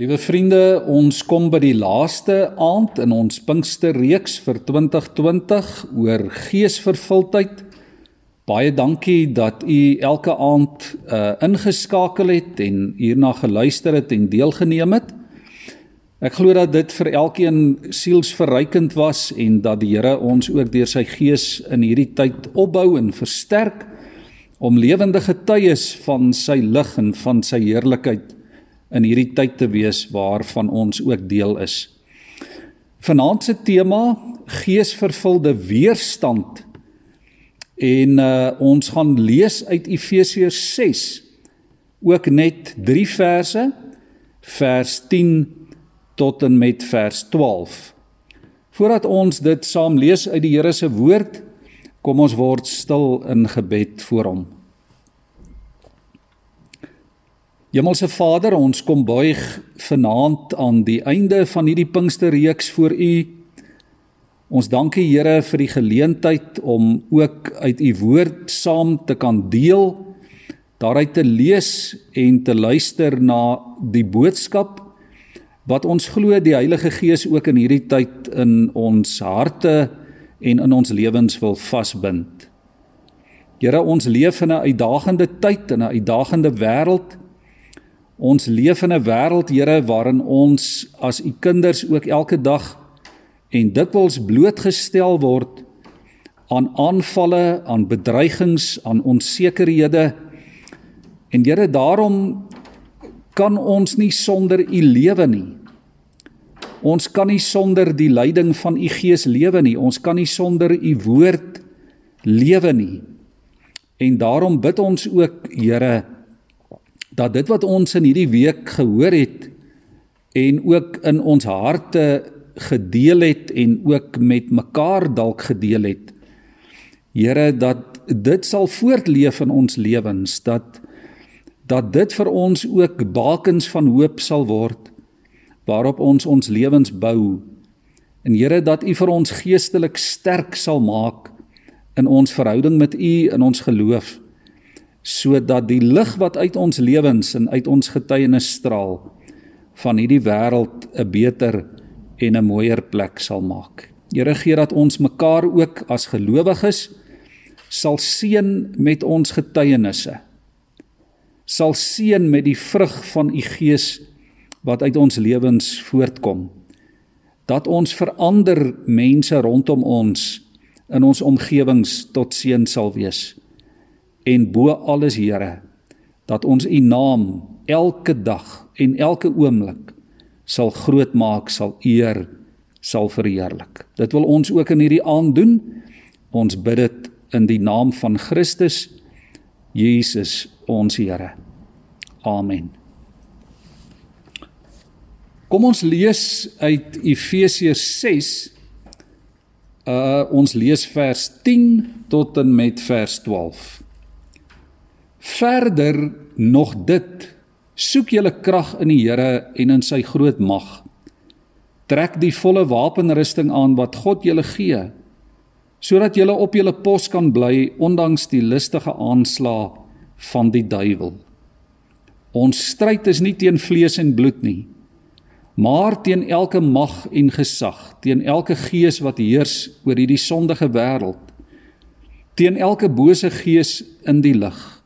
Liewe vriende, ons kom by die laaste aand in ons Pinksterreeks vir 2020 oor geesvervuldheid. Baie dankie dat u elke aand uh ingeskakel het en hierna geluister het en deelgeneem het. Ek glo dat dit vir elkeen sielsverrykend was en dat die Here ons ook deur sy gees in hierdie tyd opbou en versterk om lewende getuies van sy lig en van sy heerlikheid in hierdie tyd te wees waarvan ons ook deel is. Vanaand se tema geesvervulde weerstand. En uh, ons gaan lees uit Efesiërs 6 ook net 3 verse vers 10 tot en met vers 12. Voordat ons dit saam lees uit die Here se woord, kom ons word stil in gebed voor hom. Hemelse Vader, ons kom buig vanaand aan die einde van hierdie Pinksterreeks voor U. Ons dank U Here vir die geleentheid om ook uit U woord saam te kan deel, daaruit te lees en te luister na die boodskap wat ons glo die Heilige Gees ook in hierdie tyd in ons harte en in ons lewens wil vasbind. Here, ons leef in 'n uitdagende tyd en 'n uitdagende wêreld. Ons leef in 'n wêreld, Here, waarin ons as u kinders ook elke dag en dikwels blootgestel word aan aanvalle, aan bedreigings, aan onsekerhede. En Here, daarom kan ons nie sonder u lewe nie. Ons kan nie sonder die leiding van u Gees lewe nie. Ons kan nie sonder u woord lewe nie. En daarom bid ons ook, Here, dat dit wat ons in hierdie week gehoor het en ook in ons harte gedeel het en ook met mekaar dalk gedeel het Here dat dit sal voortleef in ons lewens dat dat dit vir ons ook bakens van hoop sal word waarop ons ons lewens bou. En Here dat U vir ons geestelik sterk sal maak in ons verhouding met U in ons geloof sodat die lig wat uit ons lewens en uit ons getuienis straal van hierdie wêreld 'n beter en 'n mooier plek sal maak. Here gee dat ons mekaar ook as gelowiges sal seën met ons getuienisse. Sal seën met die vrug van u Gees wat uit ons lewens voortkom. Dat ons verander mense rondom ons in ons omgewings tot seën sal wees en bo alles Here dat ons u naam elke dag en elke oomblik sal groot maak, sal eer, sal verheerlik. Dit wil ons ook in hierdie aand doen. Ons bid dit in die naam van Christus Jesus ons Here. Amen. Kom ons lees uit Efesiërs 6 uh ons lees vers 10 tot en met vers 12. Verder nog dit, soek julle krag in die Here en in sy groot mag. Trek die volle wapenrusting aan wat God julle gee, sodat julle op julle pos kan bly ondanks die listige aanslae van die duiwel. Ons stryd is nie teen vlees en bloed nie, maar teen elke mag en gesag, teen elke gees wat heers oor hierdie sondige wêreld, teen elke bose gees in die lig.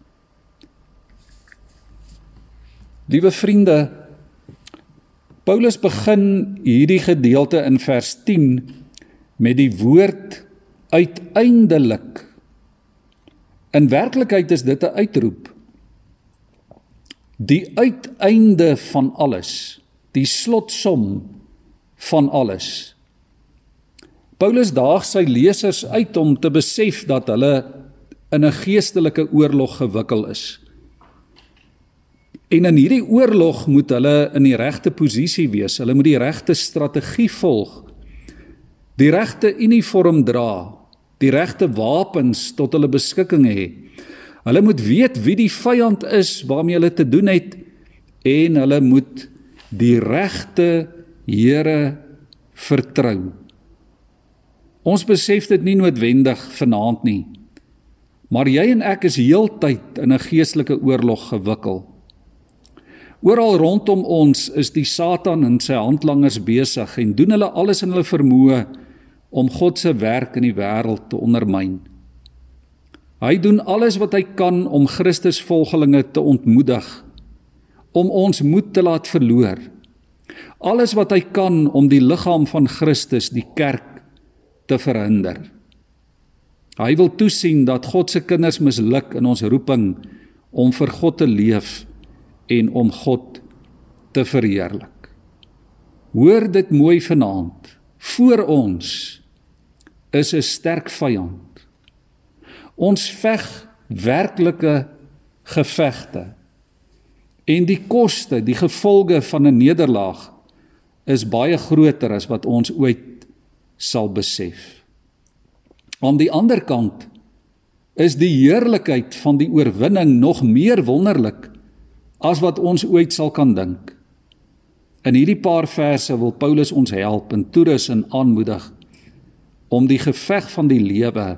Liewe vriende, Paulus begin hierdie gedeelte in vers 10 met die woord uiteindelik. In werklikheid is dit 'n uitroep. Die uiteinde van alles, die slotsom van alles. Paulus daag sy lesers uit om te besef dat hulle in 'n geestelike oorlog gewikkel is. En in hierdie oorlog moet hulle in die regte posisie wees. Hulle moet die regte strategie volg. Die regte uniform dra, die regte wapens tot hulle beskikking hê. Hulle moet weet wie die vyand is waarmee hulle te doen het en hulle moet die regte Here vertrou. Ons besef dit nie noodwendig vanaand nie. Maar jy en ek is heeltyd in 'n geestelike oorlog gewikkeld. Oral rondom ons is die Satan en sy handlangers besig en doen hulle alles in hulle vermoë om God se werk in die wêreld te ondermyn. Hy doen alles wat hy kan om Christusvolgelinge te ontmoedig, om ons moed te laat verloor. Alles wat hy kan om die liggaam van Christus, die kerk, te verhinder. Hy wil toesien dat God se kinders misluk in ons roeping om vir God te leef en om God te verheerlik. Hoor dit mooi vanaand. Voor ons is 'n sterk vyand. Ons veg werklike gevegte. En die koste, die gevolge van 'n nederlaag is baie groter as wat ons ooit sal besef. Aan die ander kant is die heerlikheid van die oorwinning nog meer wonderlik as wat ons ooit sal kan dink. In hierdie paar verse wil Paulus ons help en toerus en aanmoedig om die geveg van die lewe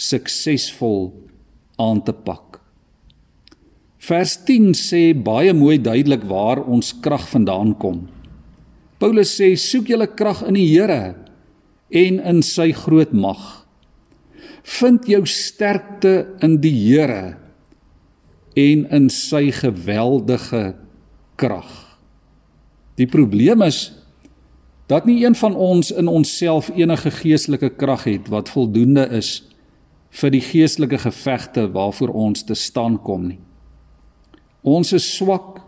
suksesvol aan te pak. Vers 10 sê baie mooi duidelik waar ons krag vandaan kom. Paulus sê soek julle krag in die Here en in sy groot mag. Vind jou sterkte in die Here en in sy geweldige krag. Die probleem is dat nie een van ons in onsself enige geestelike krag het wat voldoende is vir die geestelike gevegte waarvoor ons te staan kom nie. Ons is swak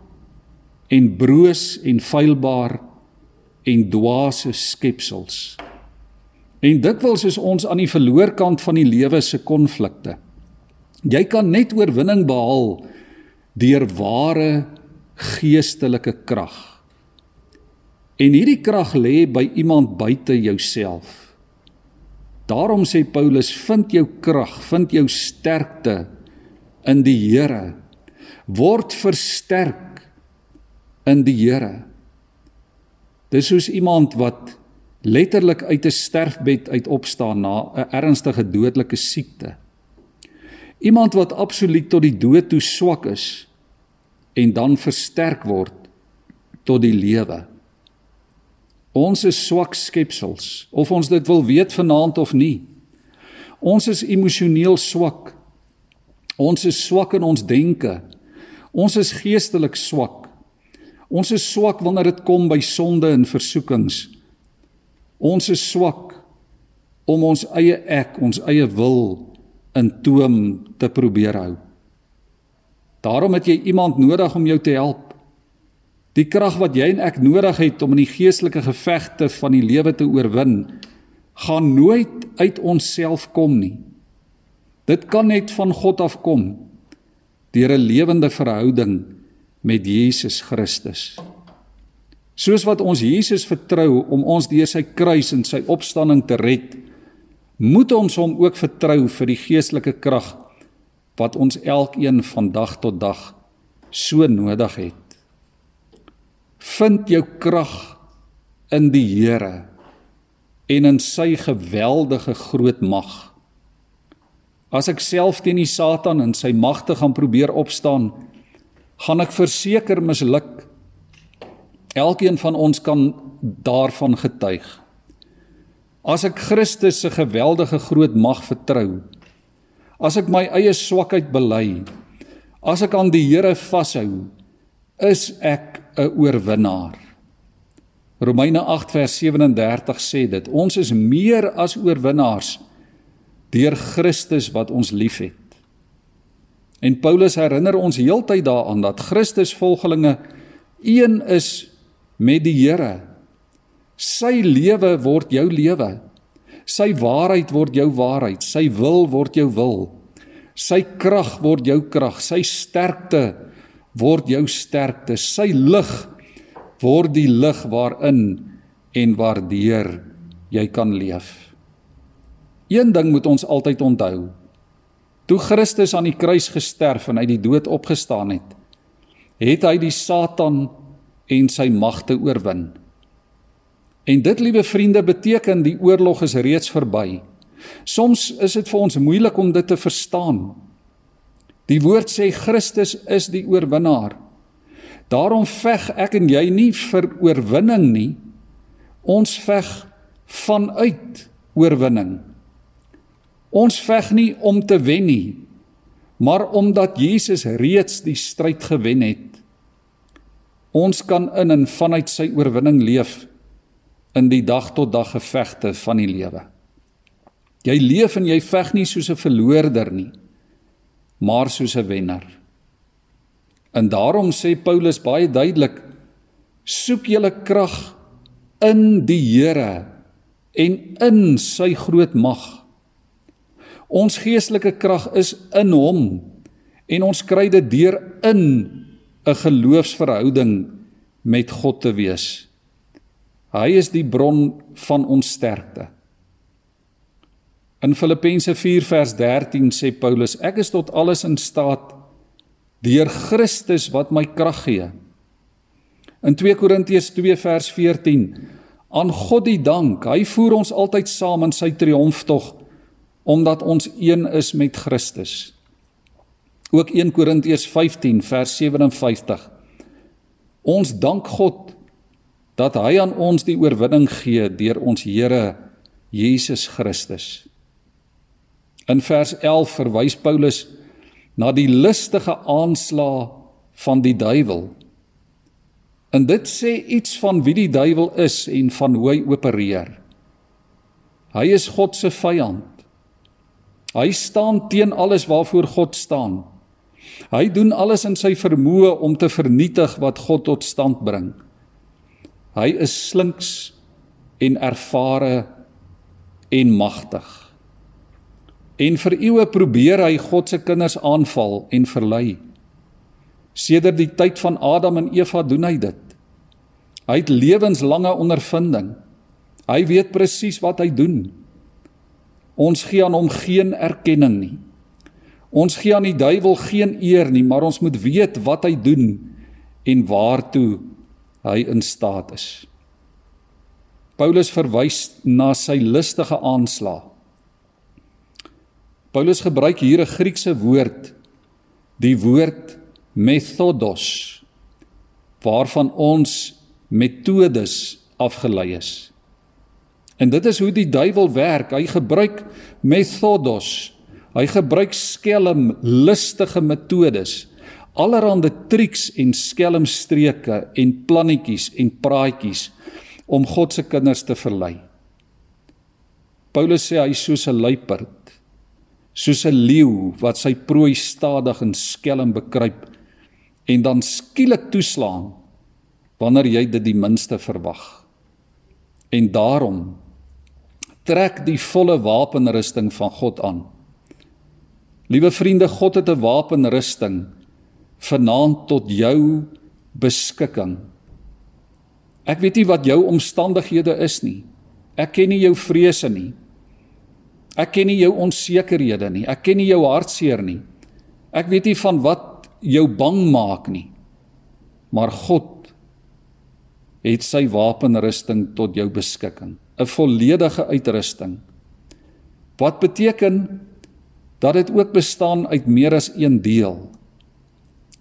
en broos en feilbaar en dwaase skepsels. En dikwels is ons aan die verloorkant van die lewe se konflikte. Jy kan net oorwinning behaal deur ware geestelike krag. En hierdie krag lê by iemand buite jouself. Daarom sê Paulus, vind jou krag, vind jou sterkte in die Here. Word versterk in die Here. Dis soos iemand wat letterlik uit 'n sterfbed uit opstaan na 'n ernstige dodelike siekte. Iemand wat absoluut tot die dood toe swak is en dan versterk word tot die lewe. Ons is swak skepsels, of ons dit wil weet vanaand of nie. Ons is emosioneel swak. Ons is swak in ons denke. Ons is geestelik swak. Ons is swak wanneer dit kom by sonde en versoekings. Ons is swak om ons eie ek, ons eie wil in toom te probeer hou. Daarom het jy iemand nodig om jou te help. Die krag wat jy en ek nodig het om in die geestelike gevegte van die lewe te oorwin, gaan nooit uit onsself kom nie. Dit kan net van God afkom deur 'n lewende verhouding met Jesus Christus. Soos wat ons Jesus vertrou om ons deur sy kruis en sy opstanding te red, moet ons hom ook vertrou vir die geestelike krag wat ons elkeen van dag tot dag so nodig het. Vind jou krag in die Here en in sy geweldige groot mag. As ek self teen die Satan en sy magte gaan probeer opstaan, gaan ek verseker misluk. Elkeen van ons kan daarvan getuig. As ek Christus se geweldige groot mag vertrou, as ek my eie swakheid bely, as ek aan die Here vashou, is ek 'n oorwinnaar. Romeine 8 vers 37 sê dit: Ons is meer as oorwinnaars deur Christus wat ons liefhet. En Paulus herinner ons heeltyd daaraan dat Christus volgelinge een is met die Here. Sy lewe word jou lewe. Sy waarheid word jou waarheid. Sy wil word jou wil. Sy krag word jou krag. Sy sterkte word jou sterkte, sy lig word die lig waarin en waardeur jy kan leef. Een ding moet ons altyd onthou. Toe Christus aan die kruis gesterf en uit die dood opgestaan het, het hy die Satan en sy magte oorwin. En dit, liewe vriende, beteken die oorlog is reeds verby. Soms is dit vir ons moeilik om dit te verstaan. Die woord sê Christus is die oorwinnaar. Daarom veg ek en jy nie vir oorwinning nie. Ons veg vanuit oorwinning. Ons veg nie om te wen nie, maar omdat Jesus reeds die stryd gewen het. Ons kan in en vanuit sy oorwinning leef in die dag tot dag gevegte van die lewe. Jy leef en jy veg nie soos 'n verloorder nie, maar soos 'n wenner. En daarom sê Paulus baie duidelik: soek julle krag in die Here en in sy groot mag. Ons geestelike krag is in hom en ons kry dit deur in 'n geloofsverhouding met God te wees. Hy is die bron van ons sterkte. In Filippense 4 vers 13 sê Paulus: Ek is tot alles in staat deur Christus wat my krag gee. In 2 Korintiërs 2 vers 14 aan God die dank, hy voer ons altyd saam in sy triomftog omdat ons een is met Christus. Ook 1 Korintiërs 15 vers 57. Ons dank God dat hy aan ons die oorwinning gee deur ons Here Jesus Christus. In vers 11 verwys Paulus na die listige aanslag van die duiwel. En dit sê iets van wie die duiwel is en van hoe hy opereer. Hy is God se vyand. Hy staan teen alles waarvoor God staan. Hy doen alles in sy vermoë om te vernietig wat God tot stand bring. Hy is slinks en ervare en magtig. En vir eeue probeer hy God se kinders aanval en verlei. Sedert die tyd van Adam en Eva doen hy dit. Hy het lewenslange ondervinding. Hy weet presies wat hy doen. Ons gee aan hom geen erkenning nie. Ons gee aan die duiwel geen eer nie, maar ons moet weet wat hy doen en waartoe hy in staat is. Paulus verwys na sy listige aanslag Paulus gebruik hier 'n Griekse woord, die woord methodos, waarvan ons metodes afgelei is. En dit is hoe die duiwel werk. Hy gebruik methodos. Hy gebruik skelm listige metodes, allerhande triks en skelmstreke en plannetjies en praatjies om God se kinders te verlei. Paulus sê hy is soos 'n luiperd soos 'n leeu wat sy prooi stadig en skelm bekruip en dan skielik toeslaan wanneer jy dit die minste verwag. En daarom trek die volle wapenrusting van God aan. Liewe vriende, God het 'n wapenrusting vanaand tot jou beskikking. Ek weet nie wat jou omstandighede is nie. Ek ken nie jou vrese nie. Ek ken nie jou onsekerhede nie. Ek ken nie jou hartseer nie. Ek weet nie van wat jou bang maak nie. Maar God het sy wapenrusting tot jou beskikking, 'n volledige uitrusting. Wat beteken dat dit ook bestaan uit meer as een deel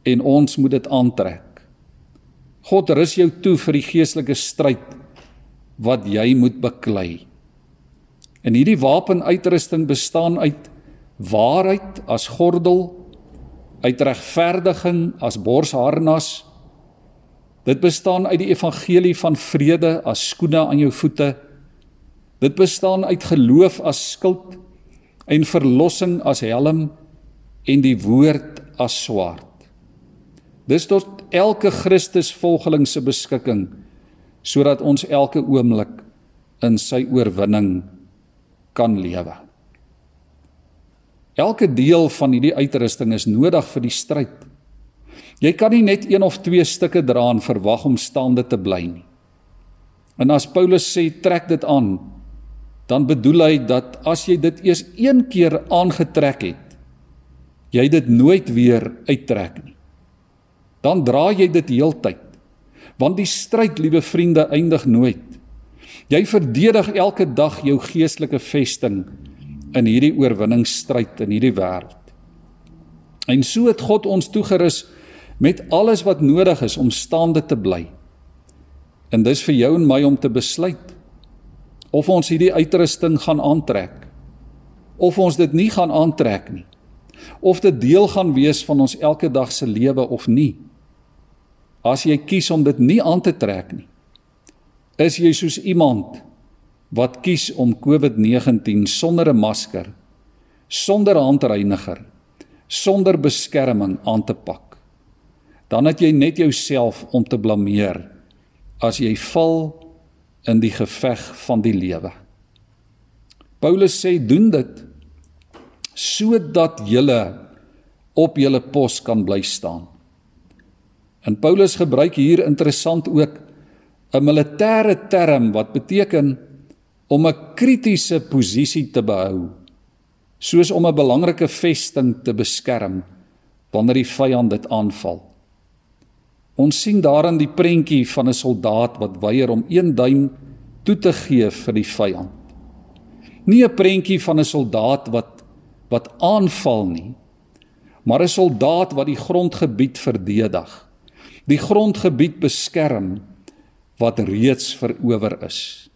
en ons moet dit aantrek. God rus jou toe vir die geestelike stryd wat jy moet beklei. En hierdie wapenuitrusting bestaan uit waarheid as gordel, uit regverdiging as borsharnas. Dit bestaan uit die evangelie van vrede as skoene aan jou voete. Dit bestaan uit geloof as skild en verlossing as helm en die woord as swaard. Dis tot elke Christusvolgeling se beskikking sodat ons elke oomblik in sy oorwinning kan lewe. Elke deel van hierdie uitrusting is nodig vir die stryd. Jy kan nie net een of twee stukke dra en verwag om staande te bly nie. En as Paulus sê trek dit aan, dan bedoel hy dat as jy dit eers een keer aangetrek het, jy dit nooit weer uittrek nie. Dan dra jy dit heeltyd. Want die stryd, liewe vriende, eindig nooit. Jy verdedig elke dag jou geestelike vesting in hierdie oorwinningsstryd in hierdie wêreld. En so het God ons toegerus met alles wat nodig is om staande te bly. En dis vir jou en my om te besluit of ons hierdie uitrusting gaan aantrek of ons dit nie gaan aantrek nie. Of dit deel gaan wees van ons elke dag se lewe of nie. As jy kies om dit nie aan te trek nie, is jy soos iemand wat kies om COVID-19 sonder 'n masker, sonder handreiniger, sonder beskerming aan te pak. Dan het jy net jouself om te blameer as jy val in die geveg van die lewe. Paulus sê doen dit sodat julle op julle pos kan bly staan. En Paulus gebruik hier interessant ook 'n militêre term wat beteken om 'n kritiese posisie te behou, soos om 'n belangrike vesting te beskerm wanneer die vyand dit aanval. Ons sien daarin die prentjie van 'n soldaat wat weier om een duim toe te gee vir die vyand. Nie 'n prentjie van 'n soldaat wat wat aanval nie, maar 'n soldaat wat die grondgebied verdedig. Die grondgebied beskerm wat reeds verower is.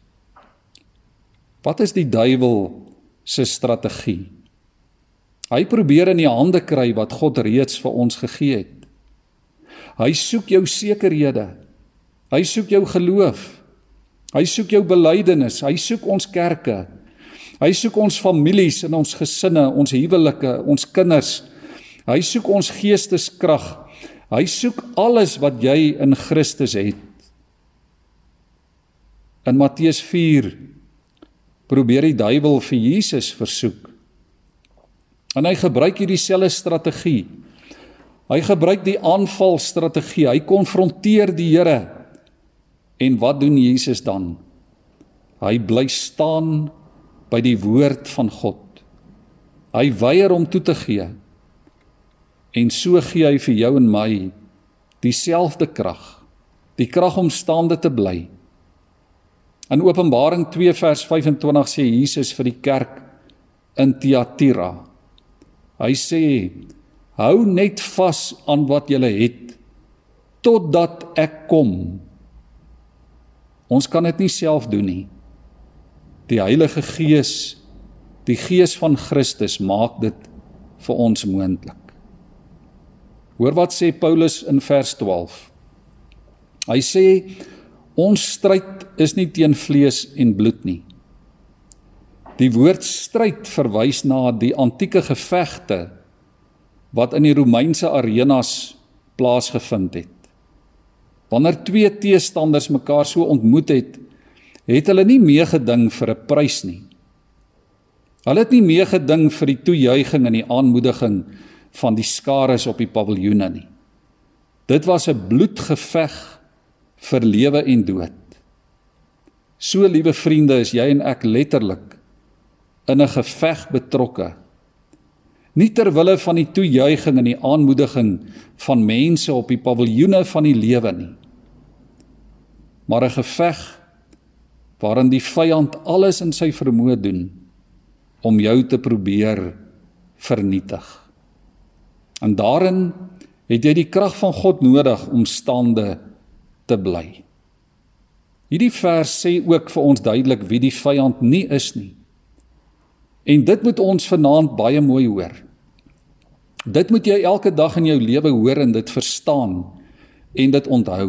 Wat is die duiwel se strategie? Hy probeer in die hande kry wat God reeds vir ons gegee het. Hy soek jou sekerhede. Hy soek jou geloof. Hy soek jou belydenis. Hy soek ons kerke. Hy soek ons families en ons gesinne, ons huwelike, ons kinders. Hy soek ons geesteskrag. Hy soek alles wat jy in Christus het. In Matteus 4 probeer die duiwel vir Jesus versoek. En hy gebruik hierdie selfde strategie. Hy gebruik die aanvalstrategie. Hy konfronteer die Here. En wat doen Jesus dan? Hy bly staan by die woord van God. Hy weier om toe te gee. En so gee hy vir jou en my dieselfde krag, die krag om staande te bly. In Openbaring 2 vers 25 sê Jesus vir die kerk in Thyatira. Hy sê: "Hou net vas aan wat jy het totdat ek kom." Ons kan dit nie self doen nie. Die Heilige Gees, die Gees van Christus maak dit vir ons moontlik. Hoor wat sê Paulus in vers 12. Hy sê ons stryd is nie teen vlees en bloed nie. Die woord stryd verwys na die antieke gevegte wat in die Romeinse arenas plaasgevind het. Wanneer twee teestanders mekaar so ontmoet het, het hulle nie meegeding vir 'n prys nie. Hulle het nie meegeding vir die toejuiging en die aanmoediging van die skares op die paviljoene nie. Dit was 'n bloedgeveg vir lewe en dood. So liewe vriende, is jy en ek letterlik in 'n geveg betrokke. Nie ter wille van die toejuiging en die aanmoediging van mense op die paviljoene van die lewe nie. Maar 'n geveg waarin die vyand alles in sy vermoë doen om jou te probeer vernietig. En daarin het jy die krag van God nodig om staande te bly. Hierdie vers sê ook vir ons duidelik wie die vyand nie is nie. En dit moet ons vanaand baie mooi hoor. Dit moet jy elke dag in jou lewe hoor en dit verstaan en dit onthou.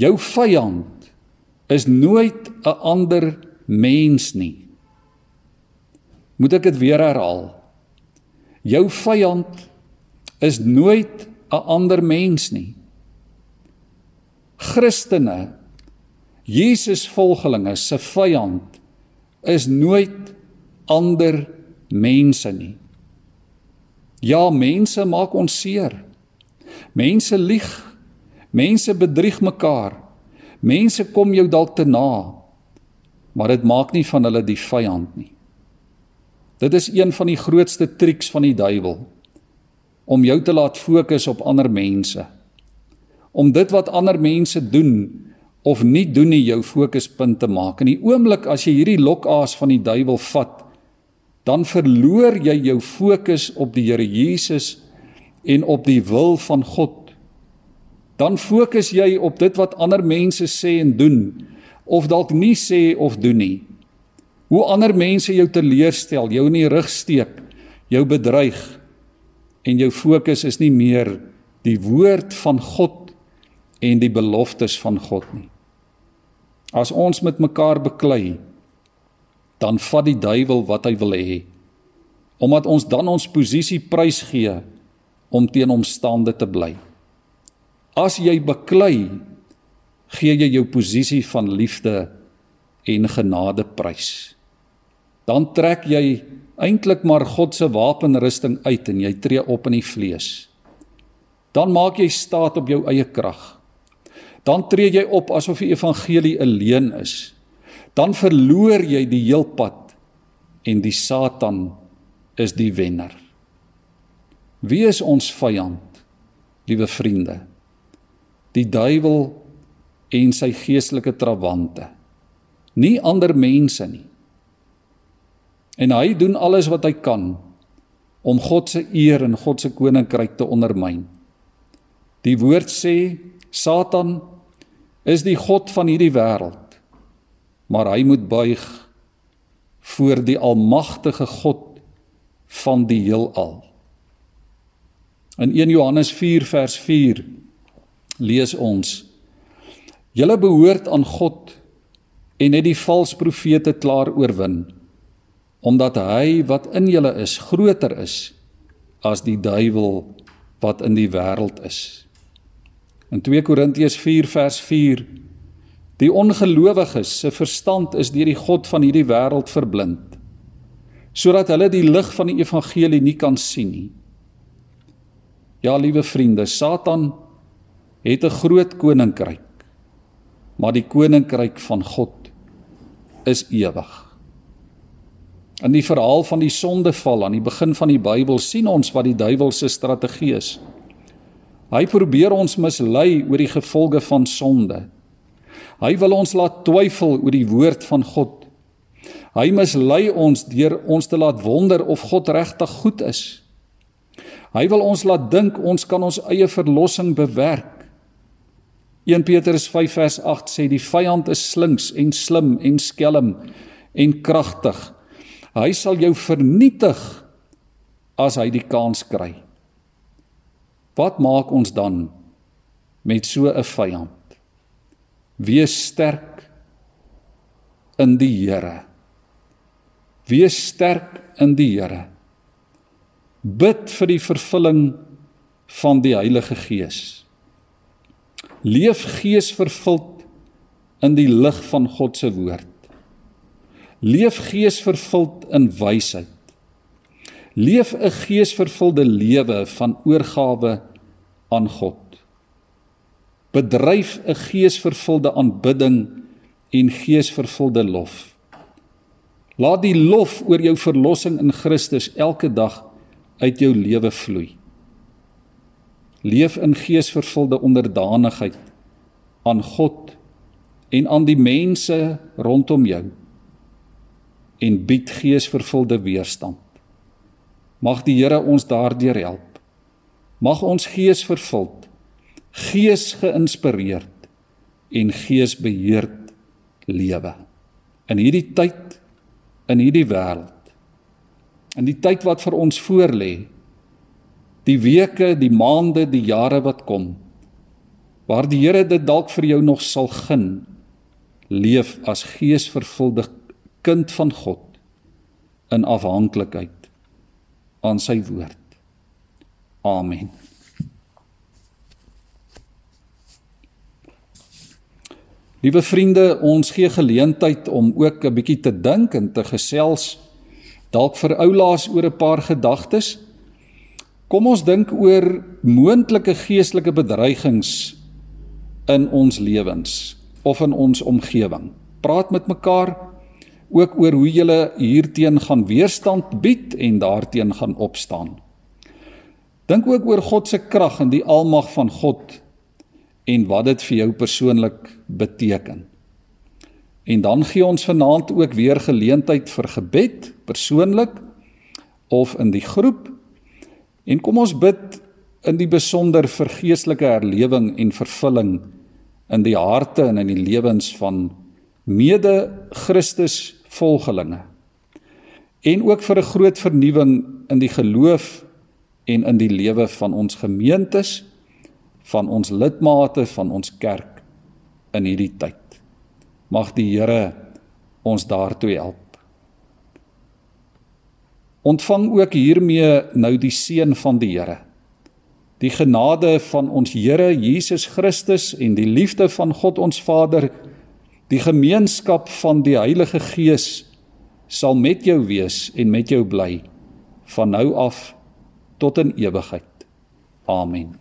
Jou vyand is nooit 'n ander mens nie. Moet ek dit weer herhaal? Jou vyand is nooit 'n ander mens nie. Christene, Jesus volgelinge se vyand is nooit ander mense nie. Ja, mense maak ons seer. Mense lieg. Mense bedrieg mekaar. Mense kom jou dalk te na, maar dit maak nie van hulle die vyand nie. Dit is een van die grootste triks van die duiwel om jou te laat fokus op ander mense. Om dit wat ander mense doen of nie doen nie jou fokuspunt te maak. In die oomblik as jy hierdie lokaas van die duiwel vat, dan verloor jy jou fokus op die Here Jesus en op die wil van God dan fokus jy op dit wat ander mense sê en doen of dalk nie sê of doen nie. Hoe ander mense jou teleurstel, jou in die rug steek, jou bedreig en jou fokus is nie meer die woord van God en die beloftes van God nie. As ons met mekaar beklei, dan vat die duiwel wat hy wil hê. Omdat ons dan ons posisie prysgee om teen omstande te bly. As jy beklei, gee jy jou posisie van liefde en genade prys. Dan trek jy eintlik maar God se wapenrusting uit en jy tree op in die vlees. Dan maak jy staat op jou eie krag. Dan tree jy op asof die evangelie 'n leuen is. Dan verloor jy die heelpad en die Satan is die wenner. Wie is ons vyand, liewe vriende? Die duiwel en sy geestelike trawante. Nie ander mense nie. En hy doen alles wat hy kan om God se eer en God se koninkryk te ondermyn. Die woord sê Satan is die god van hierdie wêreld. Maar hy moet buig voor die almagtige God van die heelal. In 1 Johannes 4 vers 4 lees ons: Julle behoort aan God en het die valse profete klaar oorwin, omdat hy wat in julle is groter is as die duiwel wat in die wêreld is. In 2 Korintiërs 4 vers 4 Die ongelowiges se verstand is deur die god van hierdie wêreld verblind sodat hulle die lig van die evangelie nie kan sien nie. Ja, liewe vriende, Satan het 'n groot koninkryk. Maar die koninkryk van God is ewig. In die verhaal van die sondeval aan die begin van die Bybel sien ons wat die duiwel se strategie is. Hy probeer ons mislei oor die gevolge van sonde. Hy wil ons laat twyfel oor die woord van God. Hy mislei ons deur ons te laat wonder of God regtig goed is. Hy wil ons laat dink ons kan ons eie verlossing bewerk. 1 Petrus 5 vers 8 sê die vyand is slinks en slim en skelm en kragtig. Hy sal jou vernietig as hy die kans kry. Wat maak ons dan met so 'n vyand? Wees sterk in die Here. Wees sterk in die Here. Bid vir die vervulling van die Heilige Gees. Leef geesvervuld in die lig van God se woord. Leef geesvervuld in wysheid. Leef 'n geesvervulde lewe van oorgawe aan God. Bedryf 'n geesvervulde aanbidding en geesvervulde lof. Laat die lof oor jou verlossing in Christus elke dag uit jou lewe vloei. Leef in geesvervulde onderdanigheid aan God en aan die mense rondom jou en bied geesvervulde weerstand. Mag die Here ons daardeur help. Mag ons gees vervuld, gees geïnspireerd en geesbeheerd lewe in hierdie tyd in hierdie wêreld in die tyd wat vir ons voorlê die weke die maande die jare wat kom waar die Here dit dalk vir jou nog sal gun leef as geesvervulde kind van God in afhanklikheid aan sy woord amen Liewe vriende, ons gee geleentheid om ook 'n bietjie te dink en te gesels dalk vir oulaas oor 'n paar gedagtes. Kom ons dink oor moontlike geestelike bedreigings in ons lewens of in ons omgewing. Praat met mekaar ook oor hoe jy hierteen gaan weerstand bied en daarteen gaan opstaan. Dink ook oor God se krag en die almag van God en wat dit vir jou persoonlik beteken. En dan gee ons vanaand ook weer geleentheid vir gebed persoonlik of in die groep. En kom ons bid in die besonder vir geestelike herlewing en vervulling in die harte en in die lewens van mede Christus volgelinge. En ook vir 'n groot vernuwing in die geloof en in die lewe van ons gemeentes van ons lidmate van ons kerk in hierdie tyd. Mag die Here ons daartoe help. Ontvang ook hiermee nou die seën van die Here. Die genade van ons Here Jesus Christus en die liefde van God ons Vader, die gemeenskap van die Heilige Gees sal met jou wees en met jou bly van nou af tot in ewigheid. Amen.